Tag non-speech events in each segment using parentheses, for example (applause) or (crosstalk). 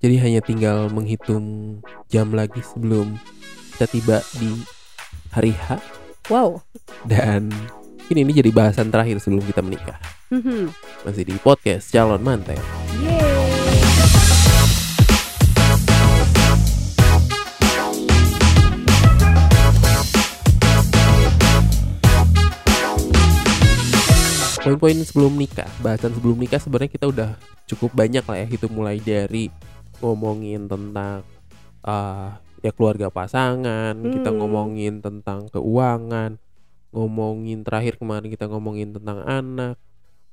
Jadi hanya tinggal menghitung jam lagi sebelum kita tiba di hari H Wow. dan ini ini jadi bahasan terakhir sebelum kita menikah. Mhm. Masih di podcast calon manten. Yeay. Poin-poin sebelum nikah, bahasan sebelum nikah sebenarnya kita udah cukup banyak lah ya. Itu mulai dari ngomongin tentang ah, ya keluarga pasangan, kita Hmm. ngomongin tentang keuangan, ngomongin terakhir kemarin kita ngomongin tentang anak,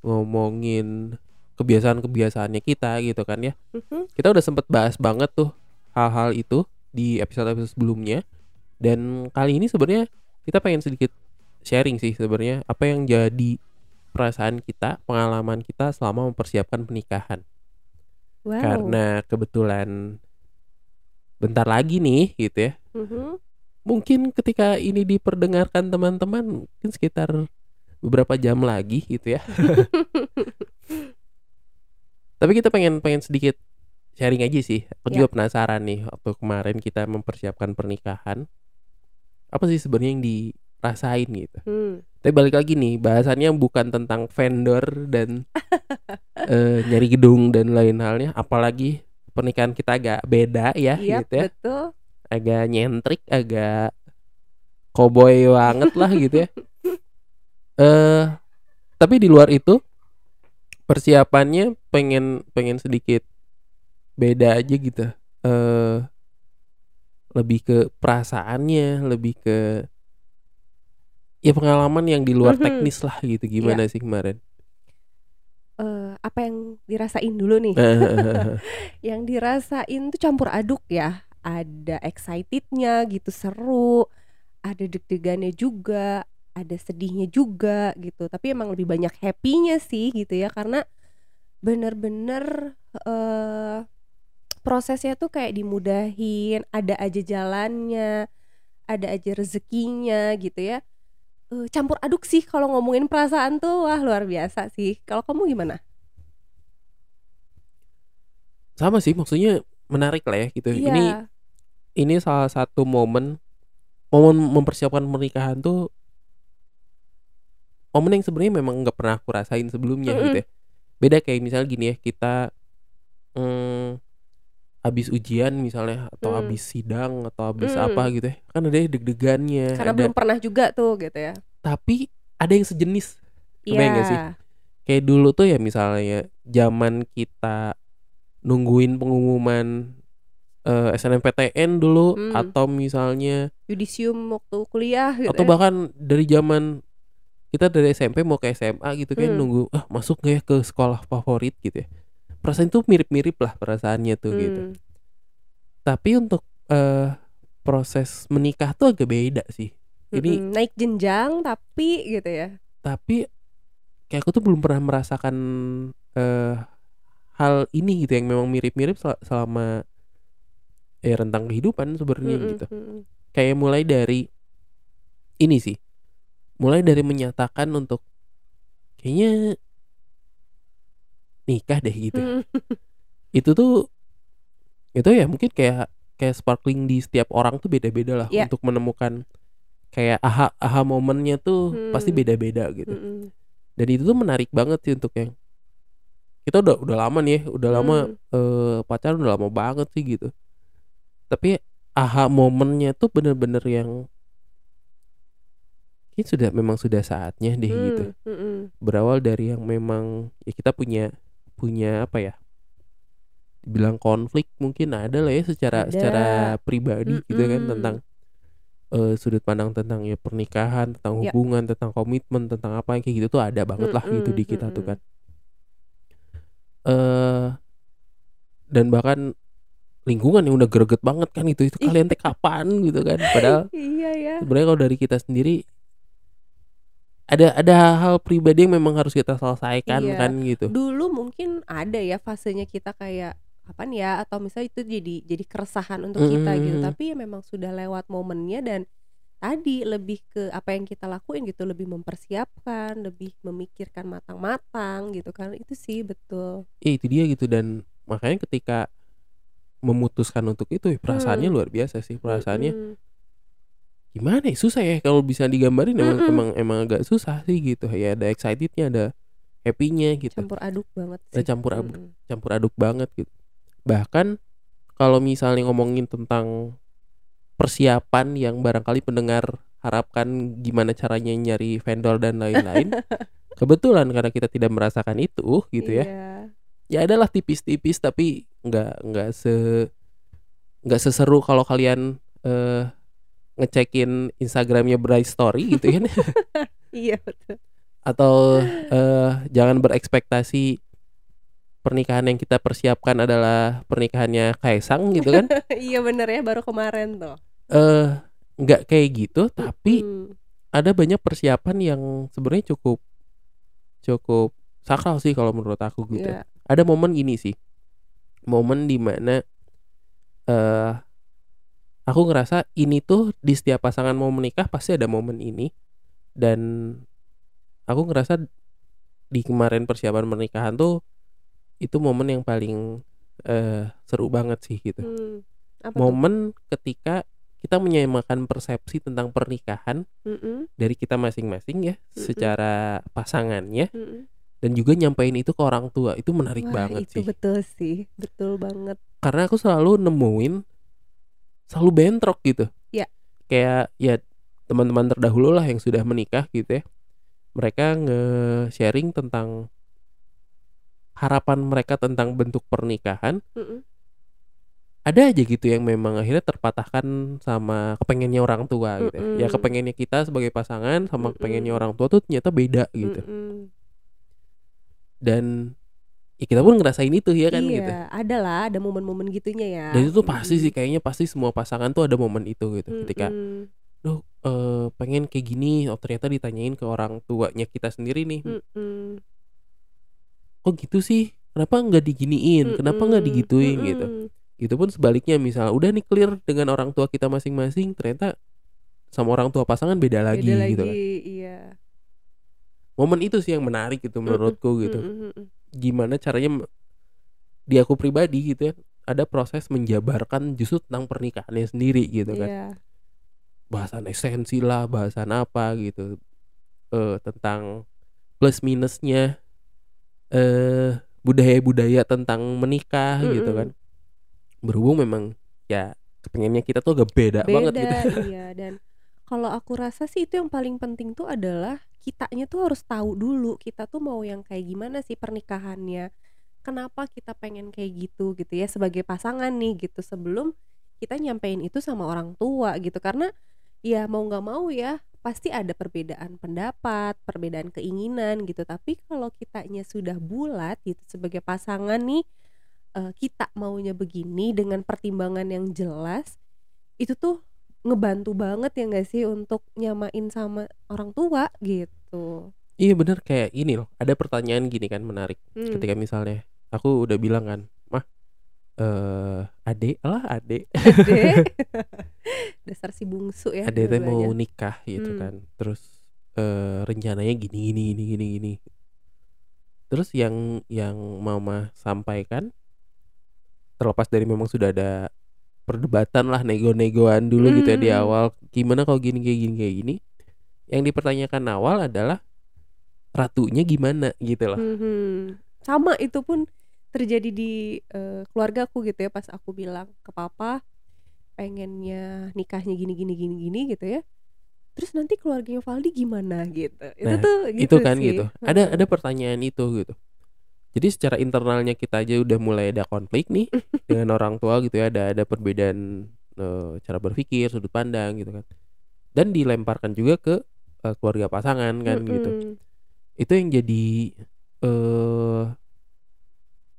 ngomongin kebiasaan-kebiasaannya kita gitu kan ya. Mhm. Kita udah sempet bahas banget tuh hal-hal itu di episode-episode sebelumnya. Dan kali ini sebenarnya kita pengen sedikit sharing sih sebenarnya apa yang jadi perasaan kita, pengalaman kita selama mempersiapkan pernikahan. Wow. Karena kebetulan bentar lagi nih gitu ya. Mhm. Mungkin ketika ini diperdengarkan teman-teman mungkin sekitar beberapa jam lagi gitu ya. (laughs) Tapi kita pengen pengen sedikit sharing aja sih. Aku Ya. juga penasaran nih waktu kemarin kita mempersiapkan pernikahan. Apa sih sebenarnya yang dirasain gitu. Hmm. Tapi balik lagi nih, bahasannya bukan tentang vendor dan (laughs) eh, nyari gedung dan lain halnya, apalagi pernikahan kita agak beda ya Iya, gitu ya. betul. Agak nyentrik, agak cowboy banget lah gitu ya. (laughs) Eh tapi di luar itu persiapannya pengen pengen sedikit beda aja gitu. Eh lebih ke perasaannya, lebih ke ya pengalaman yang di luar Mhm. teknis lah gitu. Gimana sih kemarin? Eh, apa yang dirasain dulu nih? (laughs) yang dirasain tuh campur aduk ya. Ada excitednya gitu, seru. Ada deg-degannya juga, ada sedihnya juga gitu. Tapi emang lebih banyak happy-nya sih gitu ya karena bener-bener eh prosesnya tuh kayak dimudahin, ada aja jalannya, ada aja rezekinya gitu ya. Eh, campur aduk sih kalau ngomongin perasaan tuh wah luar biasa sih. Kalau kamu gimana? Sama sih maksudnya menarik lah ya gitu. Iya. Ini ini salah satu momen momen mempersiapkan pernikahan tuh momen yang sebenarnya memang nggak pernah aku rasain sebelumnya Mm-mm. gitu ya. Beda kayak misalnya gini ya kita mm, habis ujian misalnya atau Hmm. habis sidang atau habis Mm. apa gitu ya kan ada deg-degannya Karena ada belum pernah juga tuh gitu ya. tapi ada yang sejenis Kebayang nggak sih? Iya. kayak dulu tuh ya misalnya zaman kita nungguin pengumuman eh, SNMPTN dulu Hmm. atau misalnya Yudisium waktu kuliah gitu. atau ya. bahkan dari zaman kita dari SMP mau ke SMA gitu kan Hmm. nunggu ah masuk gak ya ke sekolah favorit gitu ya perasaan itu mirip-mirip lah perasaannya tuh gitu Hmm. tapi untuk eh, proses menikah tuh agak beda sih ini Mm-mm. naik jenjang tapi gitu ya. tapi kayak aku tuh belum pernah merasakan eh, hal ini gitu yang memang mirip-mirip sel- selama eh rentang kehidupan sebenarnya Mm-mm, gitu kayak mulai dari ini sih mulai dari menyatakan untuk kayaknya nikah deh gitu Mm. itu tuh itu ya mungkin kayak kayak sparkling di setiap orang tuh beda-beda lah Iya. untuk menemukan kayak aha aha momennya tuh pasti Hmm. beda-beda gitu Mm-mm. dan itu tuh menarik banget sih untuk yang kita udah udah lama nih ya udah lama Hmm. eh, pacaran udah lama banget sih gitu tapi aha momennya tuh bener-bener yang ini sudah memang sudah saatnya deh gitu Mm, mm-mm. berawal dari yang memang ya kita punya punya apa ya bilang konflik mungkin ada lah ya secara Ada. secara pribadi gitu kan tentang eh, sudut pandang tentang ya pernikahan tentang Ya. hubungan tentang komitmen tentang apa yang kayak gitu tuh ada banget lah gitu di kita tuh mm-mm. kan eh dan bahkan lingkungan yang udah greget banget kan itu itu kalian teh kapan gitu kan padahal (laughs) Iya ya. sebenarnya kalau dari kita sendiri ada ada hal pribadi yang memang harus kita selesaikan Iya. kan gitu Dulu mungkin ada ya fasenya kita kayak kapan ya atau misalnya itu jadi jadi keresahan untuk kita gitu. Tapi ya memang sudah lewat momennya dan tadi lebih ke apa yang kita lakuin gitu, lebih mempersiapkan, lebih memikirkan matang-matang gitu kan. Itu sih betul. ya itu dia gitu dan makanya ketika memutuskan untuk itu ya perasaannya Hmm. luar biasa sih perasaannya Mm-mm. Gimana ya susah ya kalau bisa digambarin emang Mm-mm. emang emang agak susah sih gitu ya ada excitednya ada happynya gitu campur aduk banget ada sih. campur aduk Mm-mm. campur aduk banget gitu bahkan kalau misalnya ngomongin tentang persiapan yang barangkali pendengar harapkan gimana caranya nyari vendor dan lain-lain (laughs) kebetulan karena kita tidak merasakan itu gitu ya Iya. ya adalah tipis-tipis tapi nggak nggak se nggak seseru kalau kalian eh, ngecekin Instagramnya Bright Story gitu kan (laughs) Iya betul. atau eh, jangan berekspektasi pernikahan yang kita persiapkan adalah pernikahannya Kaisang gitu kan (laughs) iya bener ya baru kemarin tuh. eh nggak kayak gitu tapi Hmm. ada banyak persiapan yang sebenarnya cukup cukup sakral sih kalau menurut aku gitu Iya. ada momen gini sih momen di mana eh aku ngerasa ini tuh di setiap pasangan mau menikah pasti ada momen ini dan aku ngerasa di kemarin persiapan pernikahan tuh itu momen yang paling eh seru banget sih gitu Hmm. Tuh? momen ketika kita menyamakan persepsi tentang pernikahan Mm-mm. dari kita masing-masing ya secara pasangannya Mm-mm. dan juga nyampein itu ke orang tua itu menarik Wah, banget itu sih betul sih, betul banget. karena aku selalu nemuin selalu bentrok gitu Ya. kayak ya teman-teman terdahulu lah yang sudah menikah gitu ya mereka nge-sharing tentang harapan mereka tentang bentuk pernikahan Mm-mm. ada aja gitu yang memang akhirnya terpatahkan sama kepengennya orang tua gitu ya. ya kepengennya kita sebagai pasangan sama Mm-mm. kepengennya orang tua tuh ternyata beda gitu Mm-mm. dan ya kita pun ngerasain itu ya kan iya, gitu ada lah, ada momen-momen gitunya ya. dan itu pasti Mm-mm. sih kayaknya pasti semua pasangan tuh ada momen itu gitu ketika Mm-mm. Duh, eh, pengen kayak gini, oh ternyata ditanyain ke orang tuanya kita sendiri nih, Mm-mm. kok gitu sih? Kenapa nggak diginiin? Kenapa nggak digituin gitu? Mm-mm. Itu pun sebaliknya, misal udah nih clear dengan orang tua kita masing-masing, ternyata sama orang tua pasangan beda lagi Beda gitu lagi, kan. iya. Momen itu sih yang menarik gitu menurutku gitu. Mm-mm, mm-mm. Gimana caranya di aku pribadi gitu ya, ada proses menjabarkan justru tentang pernikahannya sendiri gitu kan. Iya. bahasan esensi lah, bahasan apa gitu, eh tentang plus minusnya, eh budaya-budaya tentang menikah gitu Mm-mm. kan. Berhubung memang ya kepengennya kita tuh agak beda, banget Beda, gitu. iya. Dan kalau aku rasa sih itu yang paling penting tuh adalah kitanya tuh harus tahu dulu kita tuh mau yang kayak gimana sih pernikahannya. Kenapa kita pengen kayak gitu gitu ya sebagai pasangan nih gitu sebelum kita nyampein itu sama orang tua gitu karena ya mau nggak mau ya pasti ada perbedaan pendapat, perbedaan keinginan gitu. Tapi kalau kitanya sudah bulat gitu sebagai pasangan nih eh, kita maunya begini dengan pertimbangan yang jelas itu tuh ngebantu banget ya nggak sih untuk nyamain sama orang tua gitu. Iya bener kayak ini loh, ada pertanyaan gini kan menarik. Hmm. Ketika misalnya aku udah bilang kan, mah, eh adek lah adek, Ade. (laughs) Dasar si bungsu ya. adek teh mau nikah gitu Hmm. kan. Terus eh rencananya gini gini gini gini gini. Terus yang yang mama sampaikan terlepas dari memang sudah ada perdebatan lah nego-negoan dulu gitu ya di Hmm. awal gimana kalau gini kayak gini kayak gini yang dipertanyakan awal adalah ratunya gimana gitu loh Mhm. Sama itu pun terjadi di eh, keluargaku gitu ya pas aku bilang ke papa pengennya nikahnya gini gini gini gini gitu ya. Terus nanti keluarganya Valdi gimana gitu. Itu Nah, tuh itu gitu kan sih. gitu ada ada pertanyaan itu gitu jadi secara internalnya kita aja udah mulai ada konflik nih (laughs) dengan orang tua gitu ya ada ada perbedaan eh, cara berpikir sudut pandang gitu kan dan dilemparkan juga ke eh, keluarga pasangan kan gitu Mm-mm. itu yang jadi eh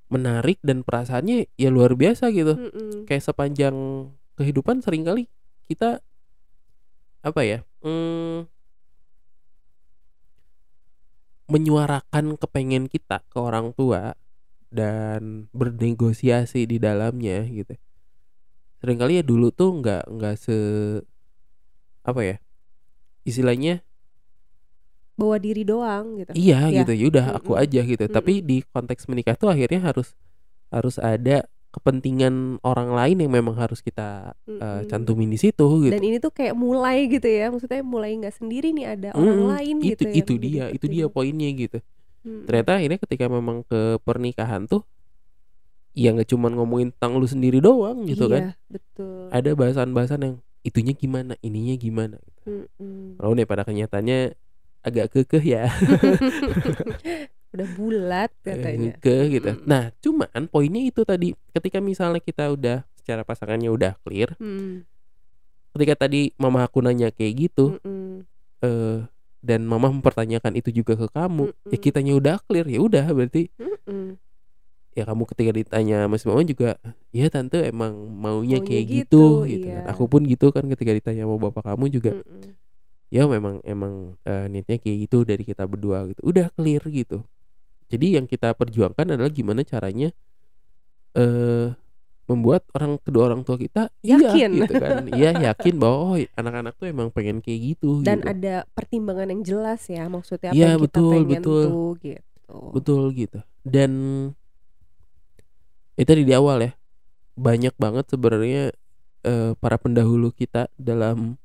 menarik dan perasaannya ya luar biasa gitu Mm-mm. kayak sepanjang kehidupan sering kali kita apa ya hmm, menyuarakan kepengen kita ke orang tua dan bernegosiasi di dalamnya gitu sering kali ya dulu tuh nggak nggak se apa ya istilahnya bawa diri doang gitu. iya Ya. gitu ya udah aku Mm-mm. aja gitu tapi di konteks menikah tuh akhirnya harus harus ada kepentingan orang lain yang memang harus kita uh, cantumin di situ gitu. Dan ini tuh kayak mulai gitu ya, maksudnya mulai nggak sendiri nih ada mm, orang lain itu, gitu. Itu dia, itu dia poinnya gitu. Mm. Ternyata ini ketika memang ke pernikahan tuh ya nggak cuma ngomongin tentang lu sendiri doang gitu iya, kan. betul. Ada bahasan-bahasan yang itunya gimana, ininya gimana. Gitu. Mm -mm. nih pada kenyataannya agak kekeh ya. (laughs) (laughs) udah bulat katanya. Ke gitu. Mm. Nah, cuman poinnya itu tadi ketika misalnya kita udah secara pasangannya udah clear. Mm. Ketika tadi mama aku nanya kayak gitu, mm -mm. Uh, dan mama mempertanyakan itu juga ke kamu, mm -mm. ya kitanya udah clear ya udah berarti. Mm -mm. Ya kamu ketika ditanya Mas Mama juga, ya tante emang maunya, maunya kayak gitu, gitu, gitu kan. Aku pun gitu kan ketika ditanya sama bapak kamu juga. Mm -mm ya memang emang uh, niatnya kayak gitu dari kita berdua gitu udah clear gitu jadi yang kita perjuangkan adalah gimana caranya uh, membuat orang kedua orang tua kita iya yakin iya, gitu kan (laughs) iya yakin bahwa oh anak-anak tuh emang pengen kayak gitu dan gitu. ada pertimbangan yang jelas ya maksudnya apa ya, yang betul, kita pengen betul. tuh gitu betul gitu dan itu di awal ya banyak banget sebenarnya uh, para pendahulu kita dalam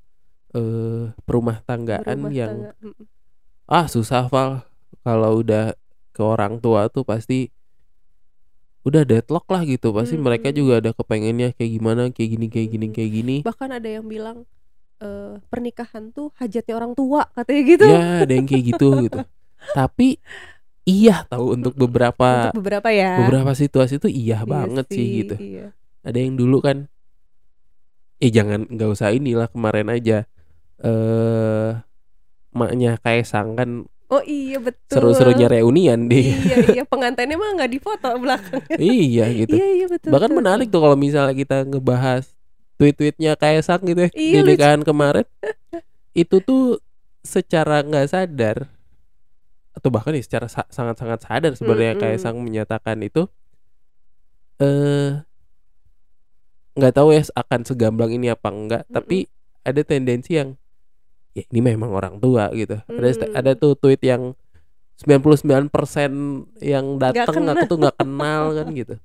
uh, perumah tanggaan Berumah yang tangga. ah susah Val kalau udah ke orang tua tuh pasti udah deadlock lah gitu. Pasti hmm. mereka juga ada kepengennya kayak gimana kayak gini kayak gini kayak gini. Bahkan ada yang bilang e, pernikahan tuh hajatnya orang tua katanya gitu. Ya ada yang kayak gitu gitu. Tapi iya tahu untuk beberapa untuk beberapa ya. beberapa situasi tuh iya, iya banget sih, sih gitu. iya. ada yang dulu kan eh jangan nggak usah inilah kemarin aja eh maknya Kaisang kan Oh iya betul. Seru-serunya reunian di. Iya iya (laughs) pengantinnya mah nggak difoto belakang. iya gitu. Iya iya betul. Bahkan betul. menarik tuh kalau misalnya kita ngebahas tweet-tweetnya Kaisang gitu ya iya, di nikahan kemarin. itu tuh secara nggak sadar atau bahkan ya secara sangat-sangat sadar sebenarnya hmm, Kaisang menyatakan itu eh nggak tahu ya akan segamblang ini apa enggak, hmm, tapi ada tendensi yang ya ini memang orang tua gitu. Hmm. Ada ada tuh tweet yang 99% yang datang aku tuh nggak kenal kan gitu.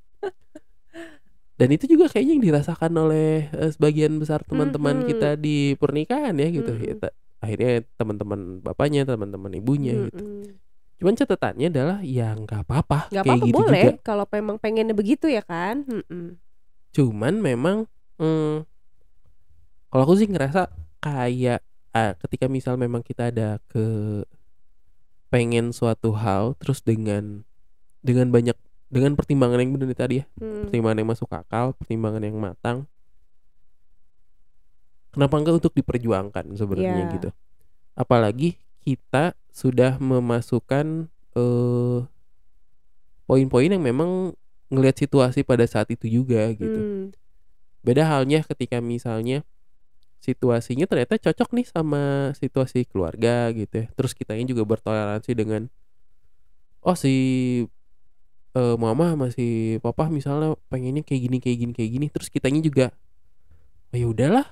Dan itu juga kayaknya yang dirasakan oleh uh, sebagian besar teman-teman hmm. kita di pernikahan ya gitu. Hmm. Ya, akhirnya teman-teman bapaknya, teman-teman ibunya hmm. gitu. Cuman catatannya adalah ya nggak apa-apa kayak apa-apa gitu boleh juga. kalau memang pengennya begitu ya kan. Hmm. Cuman memang hmm, kalau aku sih ngerasa kayak uh, ketika misal memang kita ada ke pengen suatu hal terus dengan dengan banyak dengan pertimbangan yang benar tadi ya hmm. pertimbangan yang masuk akal pertimbangan yang matang kenapa enggak untuk diperjuangkan sebenarnya yeah. gitu apalagi kita sudah memasukkan uh, poin-poin yang memang ngelihat situasi pada saat itu juga gitu hmm. beda halnya ketika misalnya situasinya ternyata cocok nih sama situasi keluarga gitu ya. Terus kita ini juga bertoleransi dengan oh si uh, mama masih papa misalnya pengennya kayak gini kayak gini kayak gini. Terus kitanya juga oh ya udahlah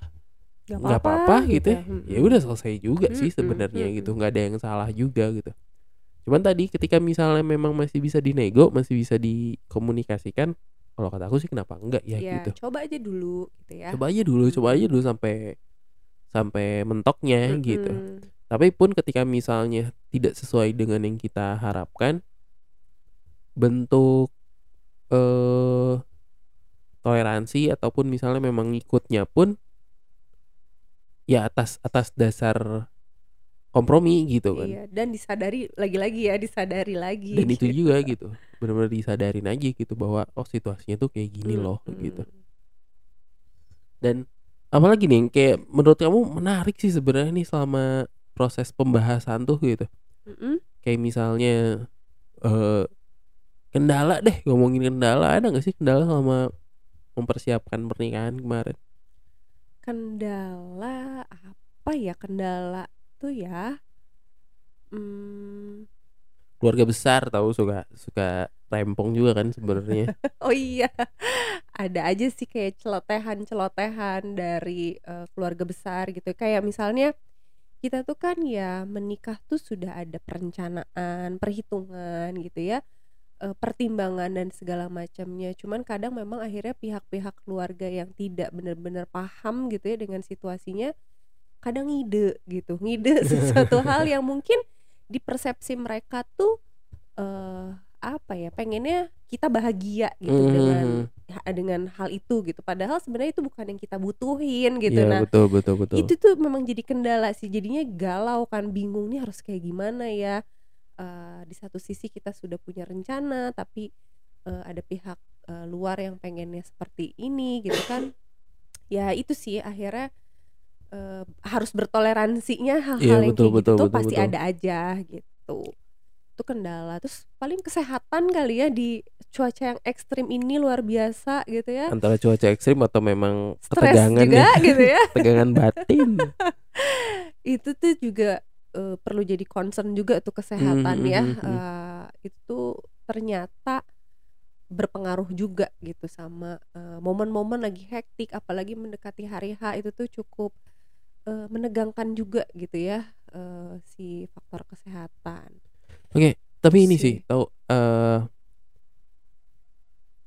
nggak apa-apa gitu, gitu ya. ya. Udah selesai juga sih sebenarnya gitu. Nggak ada yang salah juga gitu. Cuman tadi ketika misalnya memang masih bisa dinego masih bisa dikomunikasikan kalau kata aku sih kenapa? Enggak ya, ya gitu. coba aja dulu gitu ya. Coba aja dulu coba aja dulu sampai sampai mentoknya -hmm. gitu. Tapi pun ketika misalnya tidak sesuai dengan yang kita harapkan bentuk eh toleransi ataupun misalnya memang ngikutnya pun ya atas atas dasar kompromi gitu kan. Iya, dan disadari lagi-lagi ya, disadari lagi. Dan itu (laughs) juga gitu. Benar-benar disadarin aja gitu bahwa oh situasinya tuh kayak gini hmm, loh hmm. gitu. Dan apalagi nih kayak menurut kamu menarik sih sebenarnya nih selama proses pembahasan tuh gitu. -hmm. Kayak misalnya uh, kendala deh ngomongin kendala ada nggak sih kendala selama mempersiapkan pernikahan kemarin? Kendala apa ya kendala tuh ya hmm. keluarga besar tahu suka suka rempong juga kan sebenarnya (laughs) oh iya ada aja sih kayak celotehan celotehan dari uh, keluarga besar gitu kayak misalnya kita tuh kan ya menikah tuh sudah ada perencanaan perhitungan gitu ya uh, pertimbangan dan segala macamnya. Cuman kadang memang akhirnya pihak-pihak keluarga yang tidak benar-benar paham gitu ya dengan situasinya kadang ngide gitu. Ngide (laughs) sesuatu hal yang mungkin di persepsi mereka tuh uh, apa ya pengennya kita bahagia gitu mm -hmm. dengan dengan hal itu gitu. Padahal sebenarnya itu bukan yang kita butuhin gitu. Yeah, nah betul betul betul. itu tuh memang jadi kendala sih. Jadinya galau kan bingung nih harus kayak gimana ya. Uh, di satu sisi kita sudah punya rencana tapi uh, ada pihak uh, luar yang pengennya seperti ini gitu kan. Ya itu sih akhirnya uh, harus bertoleransinya hal-hal yeah, yang betul, kayak betul, gitu betul, pasti betul. ada aja gitu itu kendala terus paling kesehatan kali ya di cuaca yang ekstrim ini luar biasa gitu ya antara cuaca ekstrim atau memang Stress ketegangan juga ya. gitu ya (laughs) tegangan batin (laughs) itu tuh juga uh, perlu jadi concern juga tuh kesehatan mm -hmm. ya uh, itu ternyata berpengaruh juga gitu sama momen momen-momen lagi hektik apalagi mendekati hari H itu tuh cukup uh, menegangkan juga gitu ya uh, si faktor kesehatan Oke, tapi ini sih tahu uh,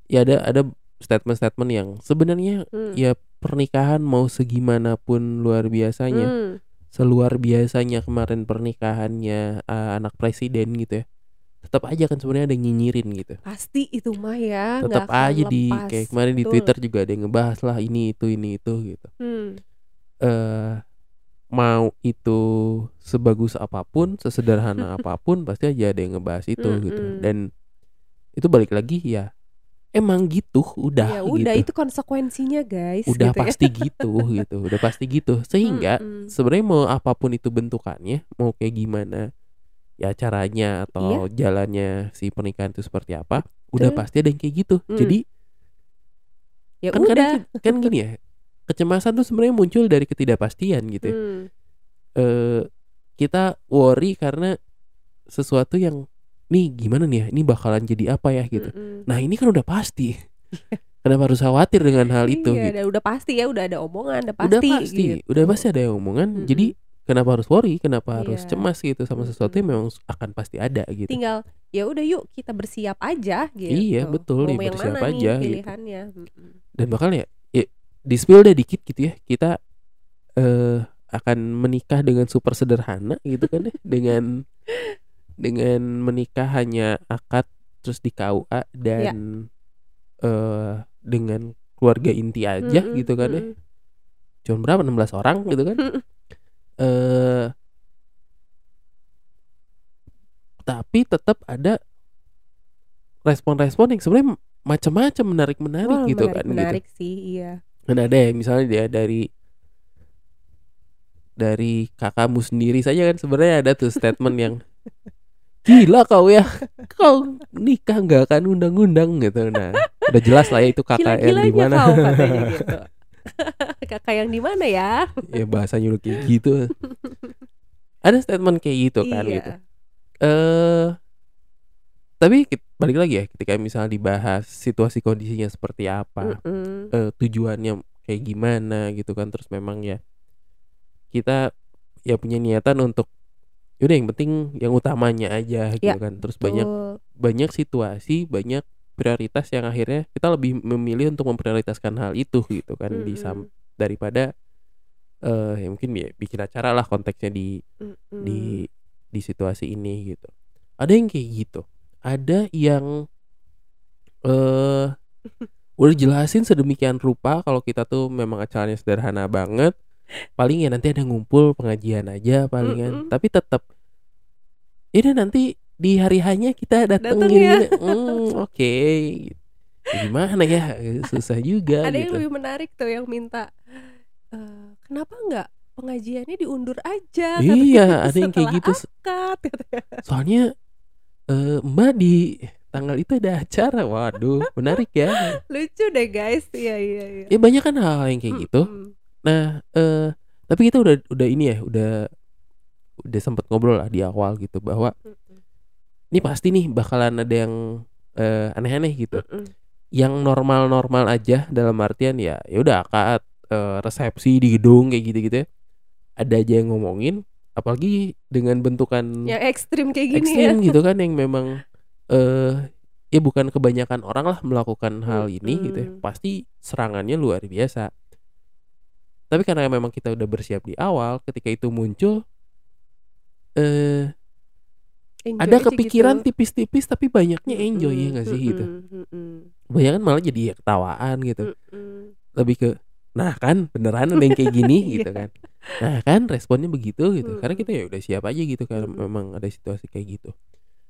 ya ada ada statement-statement yang sebenarnya hmm. ya pernikahan mau segimanapun luar biasanya, hmm. seluar biasanya kemarin pernikahannya uh, anak presiden gitu ya. Tetap aja kan sebenarnya ada yang nyinyirin gitu. Pasti itu mah ya. Tetap aja di kayak kemarin Betul. di Twitter juga ada yang ngebahas lah ini itu ini itu gitu. Hmm. Uh, mau itu sebagus apa pun, sesederhana (laughs) apa pun pasti aja ada yang ngebahas itu mm gitu. Dan itu balik lagi ya emang gitu udah ya, udah gitu. itu konsekuensinya guys udah gitu ya. pasti ya. gitu gitu udah pasti gitu sehingga mm -hmm. sebenarnya mau apa pun itu bentukannya mau kayak gimana ya caranya atau iya. jalannya si pernikahan itu seperti apa udah pasti ada yang kayak gitu mm. jadi ya kan udah. kadang kan gini ya kecemasan tuh sebenarnya muncul dari ketidakpastian gitu ya. Hmm. E, kita worry karena sesuatu yang nih gimana nih ya ini bakalan jadi apa ya gitu. Hmm. Nah ini kan udah pasti. (laughs) Kenapa harus khawatir dengan hal itu? Iya, gitu? udah pasti ya, udah ada omongan, udah pasti. Udah pasti, gitu. udah pasti ada omongan. Hmm. Jadi kenapa harus worry? Kenapa harus iya. cemas gitu sama sesuatu yang memang akan pasti ada gitu? Tinggal ya udah yuk kita bersiap aja gitu. Iya betul, Mau ya, bersiap aja. Nih gitu. pilihannya. Gitu. Dan bakal ya di spill deh dikit gitu ya. Kita uh, akan menikah dengan super sederhana gitu kan ya dengan dengan menikah hanya akad terus di KUA dan ya. uh, dengan keluarga inti aja mm -hmm, gitu kan ya cuma berapa? 16 orang gitu kan. Uh, tapi tetap ada respon-respon yang sebenarnya macam-macam menarik-menarik gitu menarik, kan menarik gitu. sih iya dan ada ya misalnya dia dari dari kakakmu sendiri saja kan sebenarnya ada tuh statement yang gila kau ya kau nikah nggak akan undang-undang gitu. Nah udah jelas lah ya itu kakak yang di mana. gitu. (laughs) kakak yang di mana ya? Ya bahasanya udah kayak gitu. Ada statement kayak gitu kan iya. gitu. Eh uh, tapi balik lagi ya ketika misalnya dibahas situasi kondisinya seperti apa mm -hmm. uh, tujuannya kayak gimana gitu kan terus memang ya kita ya punya niatan untuk yaudah yang penting yang utamanya aja gitu ya, kan terus betul. banyak banyak situasi banyak prioritas yang akhirnya kita lebih memilih untuk memprioritaskan hal itu gitu kan mm -hmm. di sam daripada uh, ya mungkin ya bikin acara lah konteksnya di mm -hmm. di di situasi ini gitu ada yang kayak gitu ada yang eh uh, udah jelasin sedemikian rupa kalau kita tuh memang acaranya sederhana banget paling ya nanti ada ngumpul pengajian aja palingan mm -hmm. tapi tetap ini nanti di hari hanya kita datang ya. mm, oke okay. gimana ya susah juga ada gitu. yang lebih menarik tuh yang minta uh, kenapa nggak pengajiannya diundur aja iya ada yang kayak gitu akad, soalnya uh, mbak di tanggal itu ada acara. Waduh menarik ya. (laughs) Lucu deh guys. Iya iya iya. Ya banyak kan hal, -hal yang kayak gitu. Nah uh, tapi kita udah udah ini ya udah udah sempet ngobrol lah di awal gitu bahwa ini pasti nih bakalan ada yang aneh aneh-aneh gitu. Yang normal-normal aja dalam artian ya ya udah akad uh, resepsi di gedung kayak gitu gitu ya. Ada aja yang ngomongin apalagi dengan bentukan yang ekstrim kayak gini ekstrim ya. gitu kan yang memang uh, ya bukan kebanyakan orang lah melakukan hal ini gitu ya. Pasti serangannya luar biasa. Tapi karena memang kita udah bersiap di awal ketika itu muncul eh Enjoy ada aja kepikiran gitu. tipis-tipis tapi banyaknya enjoy ya Mm-mm, gak sih gitu. mm-mm, mm-mm, banyak malah jadi ya ketawaan gitu. Lebih ke nah kan beneran ada yang kayak gini (laughs) Iya. gitu kan nah kan responnya begitu gitu karena Mm-mm. kita ya udah siap aja gitu karena Mm-mm. memang ada situasi kayak gitu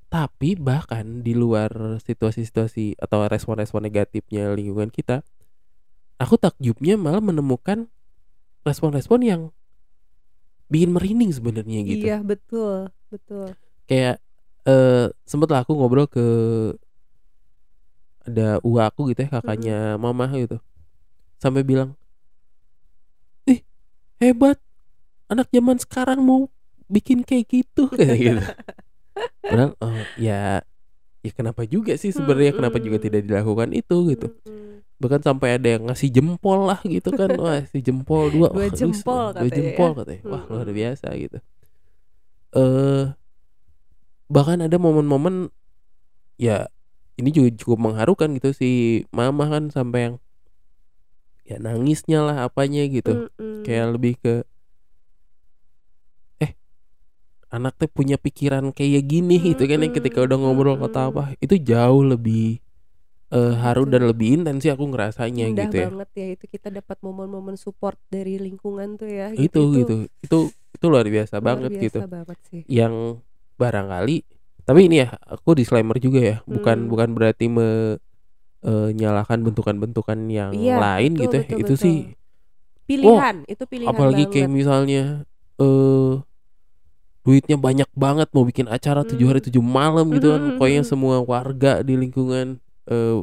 tapi bahkan di luar situasi-situasi atau respon-respon negatifnya lingkungan kita aku takjubnya malah menemukan respon-respon yang bikin merinding sebenarnya gitu Iya betul betul. kayak eh sempet lah aku ngobrol ke ada uwa aku gitu ya kakaknya mama gitu sampai bilang hebat. Anak zaman sekarang mau bikin kayak gitu. (laughs) Kayak gitu. Padahal oh, ya ya kenapa juga sih sebenarnya? Kenapa juga Mm-mm. tidak dilakukan itu gitu. Mm-mm. bahkan sampai ada yang ngasih jempol lah gitu kan. (laughs) Wah si jempol dua. Dua wah, jempol dua katanya ya. jempol katanya. Wah luar biasa gitu. Eh bahkan ada momen-momen ya ini juga cukup mengharukan gitu si mama kan sampai yang ya nangisnya lah apanya gitu. Mm-mm. kayak lebih ke eh anak teh punya pikiran kayak gini gitu kan yang ketika udah ngobrol kata apa itu jauh lebih eh, haru dan lebih intens sih aku ngerasanya Indah gitu ya. banget ya itu kita dapat momen-momen support dari lingkungan tuh ya. itu gitu. Itu itu luar biasa luar banget biasa gitu. banget sih. yang barangkali tapi ini ya aku disclaimer juga ya. Bukan Hmm. bukan berarti menyalahkan bentukan-bentukan yang Iya, lain betul, gitu ya betul, itu betul. sih Pilihan itu pilihan apalagi banget. kayak misalnya eh duitnya banyak banget mau bikin acara tujuh hari Hmm. tujuh malam gitu kan Hmm. pokoknya semua warga di lingkungan eh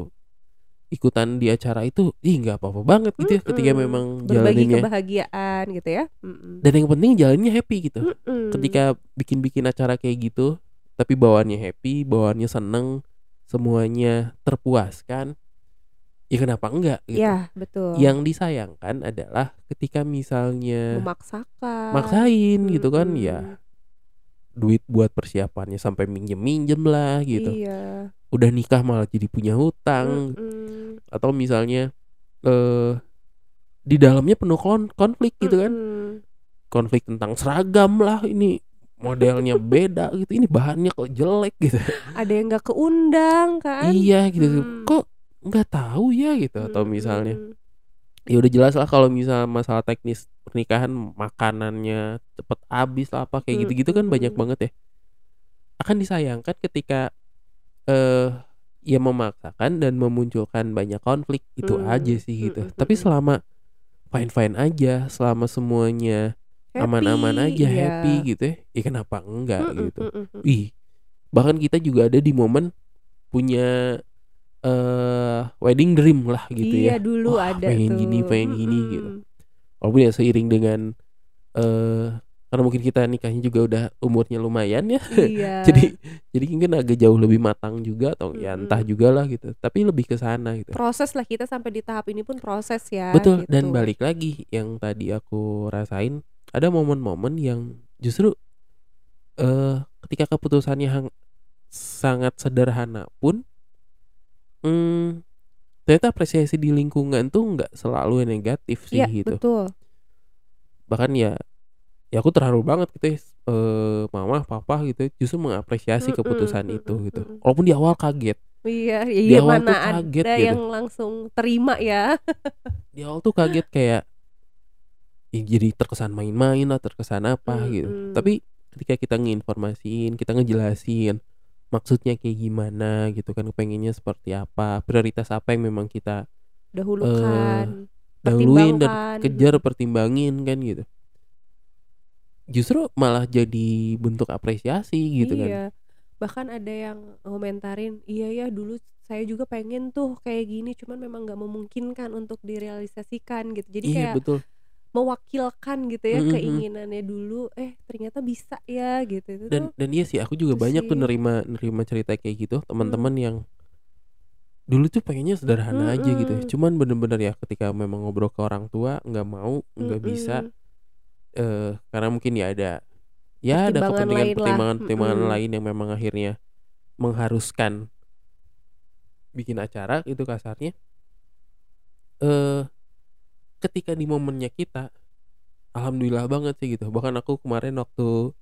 ikutan di acara itu ih nggak apa-apa banget gitu ya ketika memang berbagi jalaninnya kebahagiaan gitu ya. Dan yang penting jalannya happy gitu ketika bikin-bikin acara kayak gitu tapi bawaannya happy bawaannya seneng semuanya terpuaskan ya kenapa enggak gitu ya betul. yang disayangkan adalah ketika misalnya memaksakan. maksain gitu kan ya duit buat persiapannya sampai minjem minjem lah gitu Iya. udah nikah malah jadi punya hutang Mm-mm. atau misalnya eh di dalamnya penuh kon- konflik gitu kan konflik tentang seragam lah ini modelnya beda gitu ini bahannya kok jelek gitu Ada yang nggak keundang kan? iya gitu Hmm. kok nggak tahu ya gitu atau Mm-mm. misalnya ya udah jelas lah kalau misal masalah teknis pernikahan makanannya cepet habis lah apa kayak gitu-gitu kan banyak Mm-mm. banget ya akan disayangkan ketika eh ya memaksakan dan memunculkan banyak konflik itu Mm. aja sih gitu tapi selama fine fine aja selama semuanya aman-aman aja iya. happy gitu ya ya kenapa enggak Mm-mm, gitu mm-mm. ih bahkan kita juga ada di momen punya eh wedding dream lah gitu iya ya dulu Wah, ada pengen tuh. gini, pengen gini, Mm-mm. gitu. walaupun ya seiring dengan eh karena mungkin kita nikahnya juga udah umurnya lumayan ya (laughs) Iya. jadi jadi mungkin agak jauh lebih matang juga atau ya Mm-mm. entah juga lah gitu tapi lebih ke sana gitu proses lah kita sampai di tahap ini pun proses ya. betul gitu. dan balik lagi yang tadi aku rasain ada momen-momen yang justru eh ketika keputusannya hang- sangat sederhana pun hmm, ternyata apresiasi di lingkungan tuh nggak selalu yang negatif sih Iya gitu betul. bahkan ya ya aku terharu banget gitu ya eh, mama papa gitu ya, justru mengapresiasi Mm-mm, keputusan mm-mm, itu gitu walaupun di awal kaget Iya, Di iya awal tuh mana kaget ada gitu. yang langsung terima ya. (laughs) di awal tuh kaget kayak ya jadi terkesan main-main lah terkesan apa gitu Mm-mm. tapi ketika kita nginformasiin kita ngejelasin maksudnya kayak gimana gitu kan pengennya seperti apa prioritas apa yang memang kita Dahulukan. dahuluin dan kejar pertimbangin kan gitu justru malah jadi bentuk apresiasi gitu kan iya. Bahkan ada yang komentarin, iya ya dulu saya juga pengen tuh kayak gini, cuman memang nggak memungkinkan untuk direalisasikan gitu. Jadi iya kayak betul mewakilkan gitu ya Mm-mm. keinginannya dulu, eh ternyata bisa ya gitu. Itu dan tuh dan iya sih aku juga itu banyak tuh sih. nerima nerima cerita kayak gitu teman-teman yang dulu tuh pengennya sederhana aja gitu ya. Mm-mm. cuman bener-bener ya ketika memang ngobrol ke orang tua nggak mau nggak bisa Mm-mm. eh karena mungkin ya ada ya ada kepentingan pertimbangan pertimbangan Mm-mm. lain yang memang akhirnya mengharuskan bikin acara itu kasarnya eh ketika di momennya kita alhamdulillah banget sih gitu bahkan aku kemarin waktu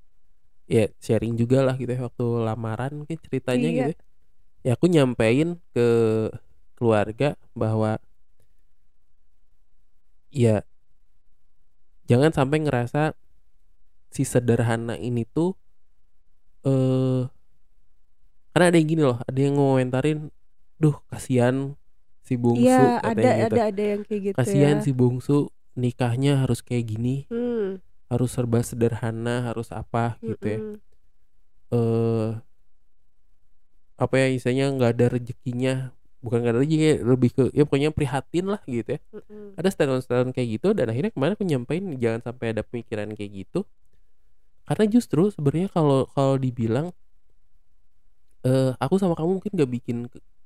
ya sharing juga lah gitu ya waktu lamaran mungkin ceritanya Iya. gitu ya. ya aku nyampein ke keluarga bahwa ya jangan sampai ngerasa si sederhana ini tuh eh karena ada yang gini loh ada yang ngomentarin duh kasihan si bungsu Iya, ada gitu ada ada yang kayak gitu kasihan ya. si bungsu nikahnya harus kayak gini Hmm, harus serba sederhana harus apa gitu ya mm-mm. eh apa ya istilahnya nggak ada rezekinya bukan nggak ada rezeki lebih ke ya pokoknya prihatin lah gitu ya Mm-mm. ada statement-statement kayak gitu dan akhirnya kemarin aku nyampein jangan sampai ada pemikiran kayak gitu karena justru sebenarnya kalau kalau dibilang eh aku sama kamu mungkin nggak bikin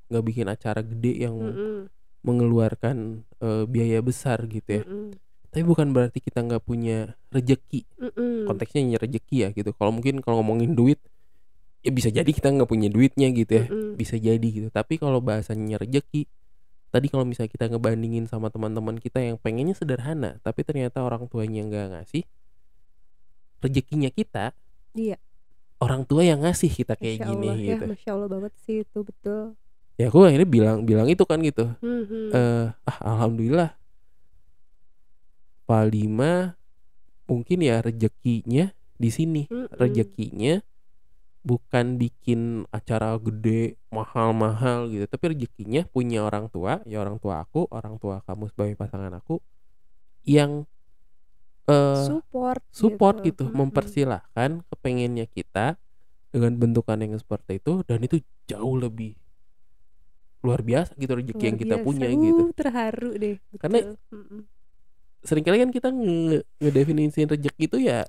nggak bikin acara gede yang Mm-mm. mengeluarkan eh, biaya besar gitu ya Mm-mm. tapi bukan berarti kita nggak punya rejeki Mm-mm. konteksnya hanya rezeki ya gitu kalau mungkin kalau ngomongin duit ya bisa jadi kita nggak punya duitnya gitu ya Mm-mm. bisa jadi gitu tapi kalau bahasanya rezeki tadi kalau misalnya kita ngebandingin sama teman-teman kita yang pengennya sederhana tapi ternyata orang tuanya nggak ngasih rezekinya kita Iya. orang tua yang ngasih kita kayak Masya gini Allah, gitu ya, masya Allah banget sih itu betul. Ya aku akhirnya bilang bilang itu kan gitu Mhm. eh ah alhamdulillah Pak Lima mungkin ya rezekinya di sini Mm-mm. rezekinya bukan bikin acara gede mahal-mahal gitu tapi rezekinya punya orang tua ya orang tua aku orang tua kamu sebagai pasangan aku yang eh support support gitu, Mm-mm. mempersilahkan kepengennya kita dengan bentukan yang seperti itu dan itu jauh lebih luar biasa gitu rezeki yang kita biasa. punya Uh, gitu terharu deh Karena betul. Mm-mm. sering kali kan kita nge ngedefinisiin rezeki itu ya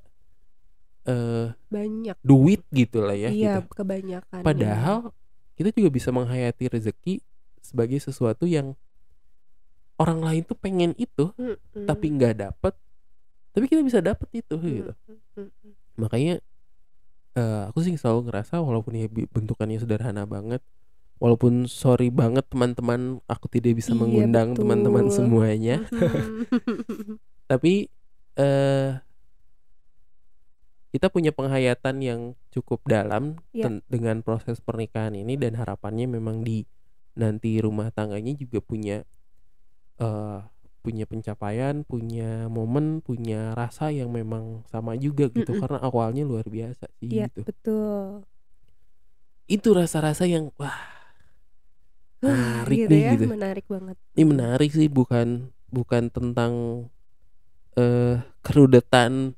eh banyak duit gitu lah ya iya gitu. kebanyakan Padahal kita juga bisa menghayati rezeki sebagai sesuatu yang orang lain tuh pengen itu tapi nggak dapet tapi kita bisa dapet itu gitu. Makanya eh, aku sih selalu ngerasa walaupun ya bentukannya sederhana banget walaupun sorry banget teman-teman aku tidak bisa Iya, mengundang teman-teman semuanya. (laughs) Tapi eh kita punya penghayatan yang cukup dalam ten- dengan proses pernikahan ini dan harapannya memang di nanti rumah tangganya juga punya eh punya pencapaian, punya momen, punya rasa yang memang sama juga gitu. Mm-mm. karena awalnya luar biasa sih Iya gitu. betul. Itu rasa-rasa yang wah menarik gitu nih ya gitu. menarik banget. Ini menarik sih bukan bukan tentang eh kerudetan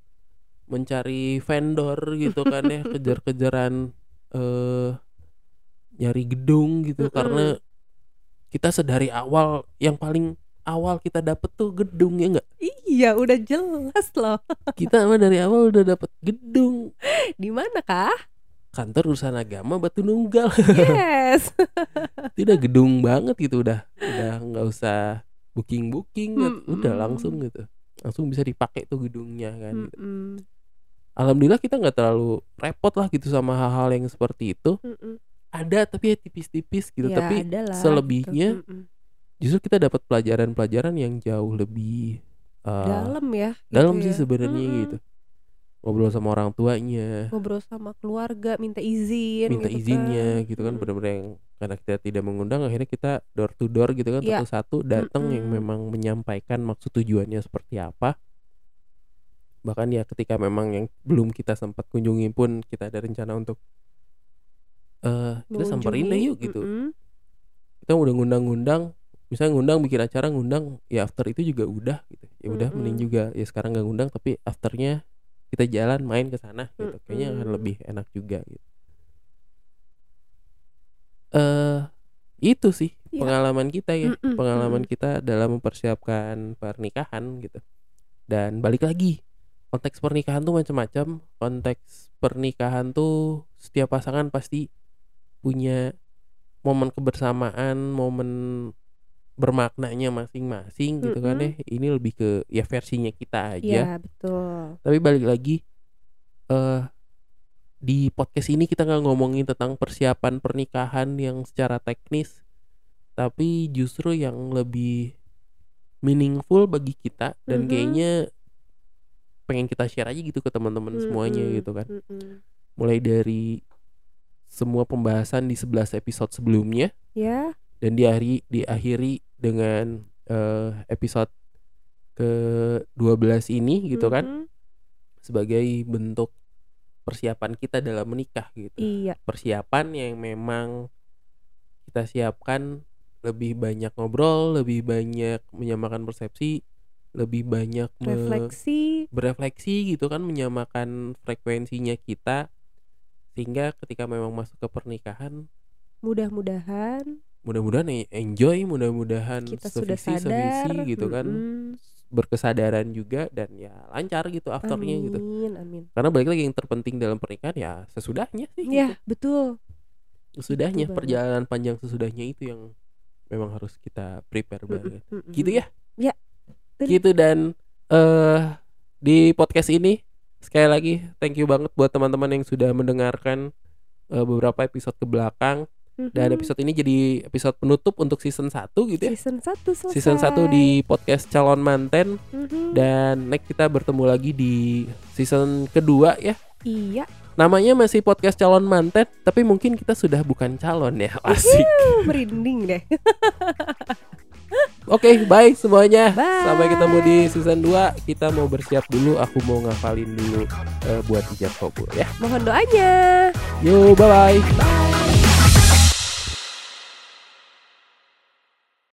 mencari vendor gitu kan ya (laughs) kejar-kejaran eh nyari gedung gitu. Mm-mm. karena kita sedari awal yang paling awal kita dapet tuh gedung ya nggak? Iya udah jelas loh. (laughs) Kita mah dari awal udah dapet gedung. Di mana kah? Kantor urusan agama batu nunggal. Yes (laughs) (laughs) tidak gedung banget gitu udah udah nggak usah booking booking Mm-mm. udah langsung gitu langsung bisa dipakai tuh gedungnya kan gitu. Mm-mm. alhamdulillah kita nggak terlalu repot lah gitu sama hal-hal yang seperti itu Mm-mm. ada tapi ya tipis-tipis gitu Ya, tapi ada lah, selebihnya gitu. Mm-mm. justru kita dapat pelajaran-pelajaran yang jauh lebih uh, dalam ya gitu dalam sih ya. sebenarnya Mm-mm. gitu ngobrol sama orang tuanya ngobrol sama keluarga minta izin minta gitu izinnya kan. gitu kan Mm. benar-benar yang karena kita tidak mengundang akhirnya kita door to door gitu kan Iya. satu-satu datang yang Mm-mm. memang menyampaikan maksud tujuannya seperti apa bahkan ya ketika memang yang belum kita sempat kunjungi pun kita ada rencana untuk eh kita samperin deh yuk gitu Mm-mm. kita udah ngundang-ngundang misalnya ngundang bikin acara ngundang ya after itu juga udah gitu ya udah Mm-mm. mending juga ya sekarang nggak ngundang tapi afternya kita jalan main ke sana gitu. Kayaknya akan lebih enak juga gitu. Eh itu sih Iya. pengalaman kita ya. Mm-mm, pengalaman kita dalam mempersiapkan pernikahan gitu. Dan balik lagi konteks pernikahan tuh macam-macam. Konteks pernikahan tuh setiap pasangan pasti punya momen kebersamaan momen bermaknanya masing-masing gitu kan ya ini lebih ke ya versinya kita aja Iya betul tapi balik lagi eh di podcast ini kita nggak ngomongin tentang persiapan pernikahan yang secara teknis tapi justru yang lebih meaningful bagi kita dan mm -hmm. kayaknya pengen kita share aja gitu ke teman-teman mm -hmm. semuanya gitu kan. Mm -hmm. Mulai dari semua pembahasan di 11 episode sebelumnya. Ya. Yeah. Dan diakhiri diakhiri dengan uh, episode ke-12 ini gitu mm -hmm. kan. Sebagai bentuk persiapan kita dalam menikah gitu. Iya. Persiapan yang memang kita siapkan lebih banyak ngobrol, lebih banyak menyamakan persepsi, lebih banyak refleksi, berefleksi gitu kan, menyamakan frekuensinya kita sehingga ketika memang masuk ke pernikahan mudah-mudahan mudah-mudahan enjoy, mudah-mudahan kita sudah sadar, gitu kan. Mm -hmm. berkesadaran juga dan ya lancar gitu afternya amin, gitu. Amin. Karena balik lagi yang terpenting dalam pernikahan ya sesudahnya sih. Iya, gitu. betul. Sesudahnya perjalanan panjang sesudahnya itu yang memang harus kita prepare banget. Mm -hmm. Gitu ya? Ya. Gitu dan uh, di podcast ini sekali lagi thank you banget buat teman-teman yang sudah mendengarkan uh, beberapa episode ke belakang. Mm-hmm. Dan episode ini jadi episode penutup untuk season 1 gitu ya. Season 1 selesai. Season 1 di podcast Calon Manten. Mm-hmm. Dan next kita bertemu lagi di season kedua ya. Iya. Namanya masih podcast calon manten, tapi mungkin kita sudah bukan calon ya. Asik. merinding deh. Oke, okay, bye semuanya. Bye. Sampai ketemu di season 2. Kita mau bersiap dulu. Aku mau ngafalin dulu uh, buat ijab kabul ya. Mohon doanya. Yo, bye-bye. Bye.